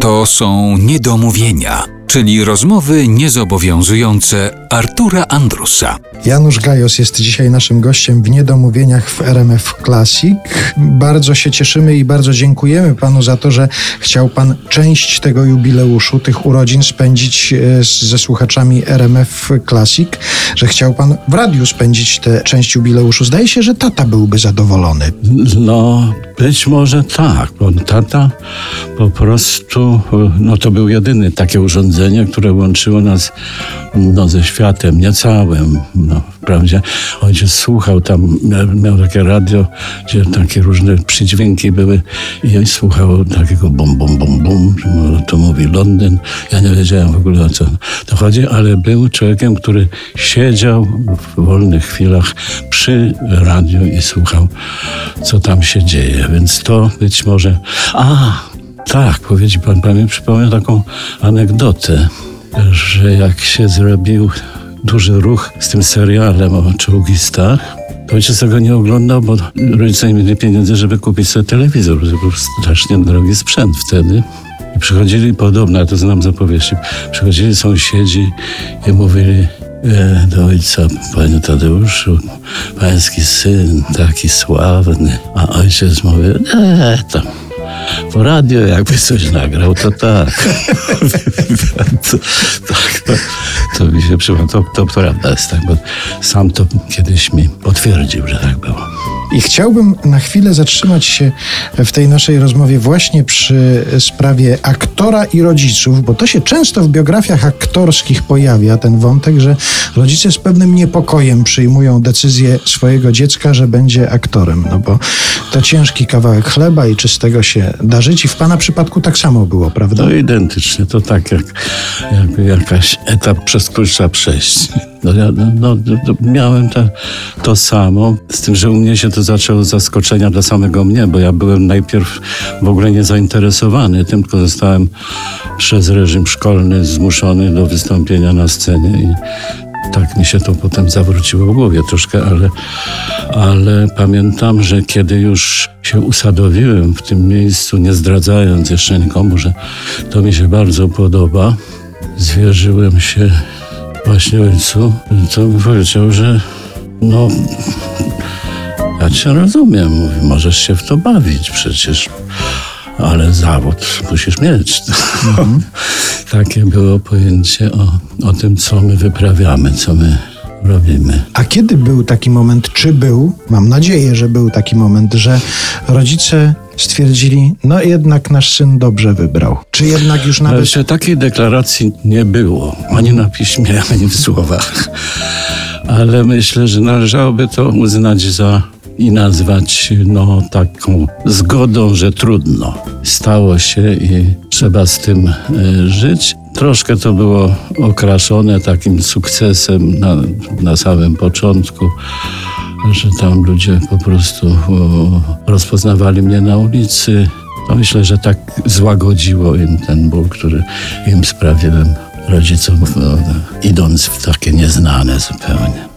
To są niedomówienia, czyli rozmowy niezobowiązujące Artura Andrusa. Janusz Gajos jest dzisiaj naszym gościem w Niedomówieniach w RMF Classic. Bardzo się cieszymy i bardzo dziękujemy panu za to, że chciał pan część tego jubileuszu, tych urodzin spędzić e, ze słuchaczami RMF Classic, że chciał pan w radiu spędzić tę część jubileuszu. Zdaje się, że tata byłby zadowolony. No, być może tak, bo tata po prostu, no to był jedyny takie urządzenie, które łączyło nas no, ze światem niecałym. No, wprawdzie ojciec słuchał tam, miał, takie radio, gdzie takie różne przydźwięki były i słuchał takiego bum, bum, bum, bum, to mówi Londyn. Ja nie wiedziałem w ogóle o co chodzi, ale był człowiekiem, który siedział w wolnych chwilach przy radiu i słuchał, co tam się dzieje. Więc to być może. A, tak, powiedział pan, pan mi przypomniał taką anegdotę, że jak się zrobił duży ruch z tym serialem o czołgistach, to ojciec tego nie oglądał, bo rodzice nie mieli pieniędzy, żeby kupić sobie telewizor. To był strasznie drogi sprzęt wtedy. Przychodzili, podobno, to znam z opowieści, przychodzili sąsiedzi i mówili e, do ojca, panie Tadeuszu, pański syn, taki sławny. A ojciec mówi, nie, tam, po radio jakby coś nagrał, to tak. to, tak to, to mi się przypomina, to, to prawda jest tak, bo sam to kiedyś mi potwierdził, że tak było. I chciałbym na chwilę zatrzymać się w tej naszej rozmowie właśnie przy sprawie aktora i rodziców, bo to się często w biografiach aktorskich pojawia, ten wątek, że rodzice z pewnym niepokojem przyjmują decyzję swojego dziecka, że będzie aktorem, no bo to ciężki kawałek chleba i czy z tego się da żyć i w pana przypadku tak samo było, prawda? No identycznie, to tak jak jakby jakaś etap przez który trzeba przejść. No, ja, no, no, no, miałem te, to samo, z tym, że u mnie się to zaczęło z zaskoczenia dla samego mnie, bo ja byłem najpierw w ogóle niezainteresowany tym, tylko zostałem przez reżim szkolny zmuszony do wystąpienia na scenie i tak mi się to potem zawróciło w głowie troszkę, ale, ale pamiętam, że kiedy już się usadowiłem w tym miejscu, nie zdradzając jeszcze nikomu, że to mi się bardzo podoba, zwierzyłem się właśnie ojcu, mi powiedział, że no, ja cię rozumiem, mówi, możesz się w to bawić przecież, ale zawód musisz mieć. Takie było pojęcie o, o tym, co my wyprawiamy, co my robimy. A kiedy był taki moment, czy był, mam nadzieję, że był taki moment, że rodzice stwierdzili, no jednak nasz syn dobrze wybrał. Czy jednak już Ale nawet... jeszcze takiej deklaracji nie było, ani na piśmie, ani w słowach. Ale myślę, że należałoby to uznać za i nazwać no, taką zgodą, że trudno. Stało się i trzeba z tym e, żyć. Troszkę to było okraszone takim sukcesem na, na samym początku, że tam ludzie po prostu rozpoznawali mnie na ulicy. To myślę, że tak złagodziło im ten ból, który im sprawiłem rodzicom, no, idąc w takie nieznane zupełnie.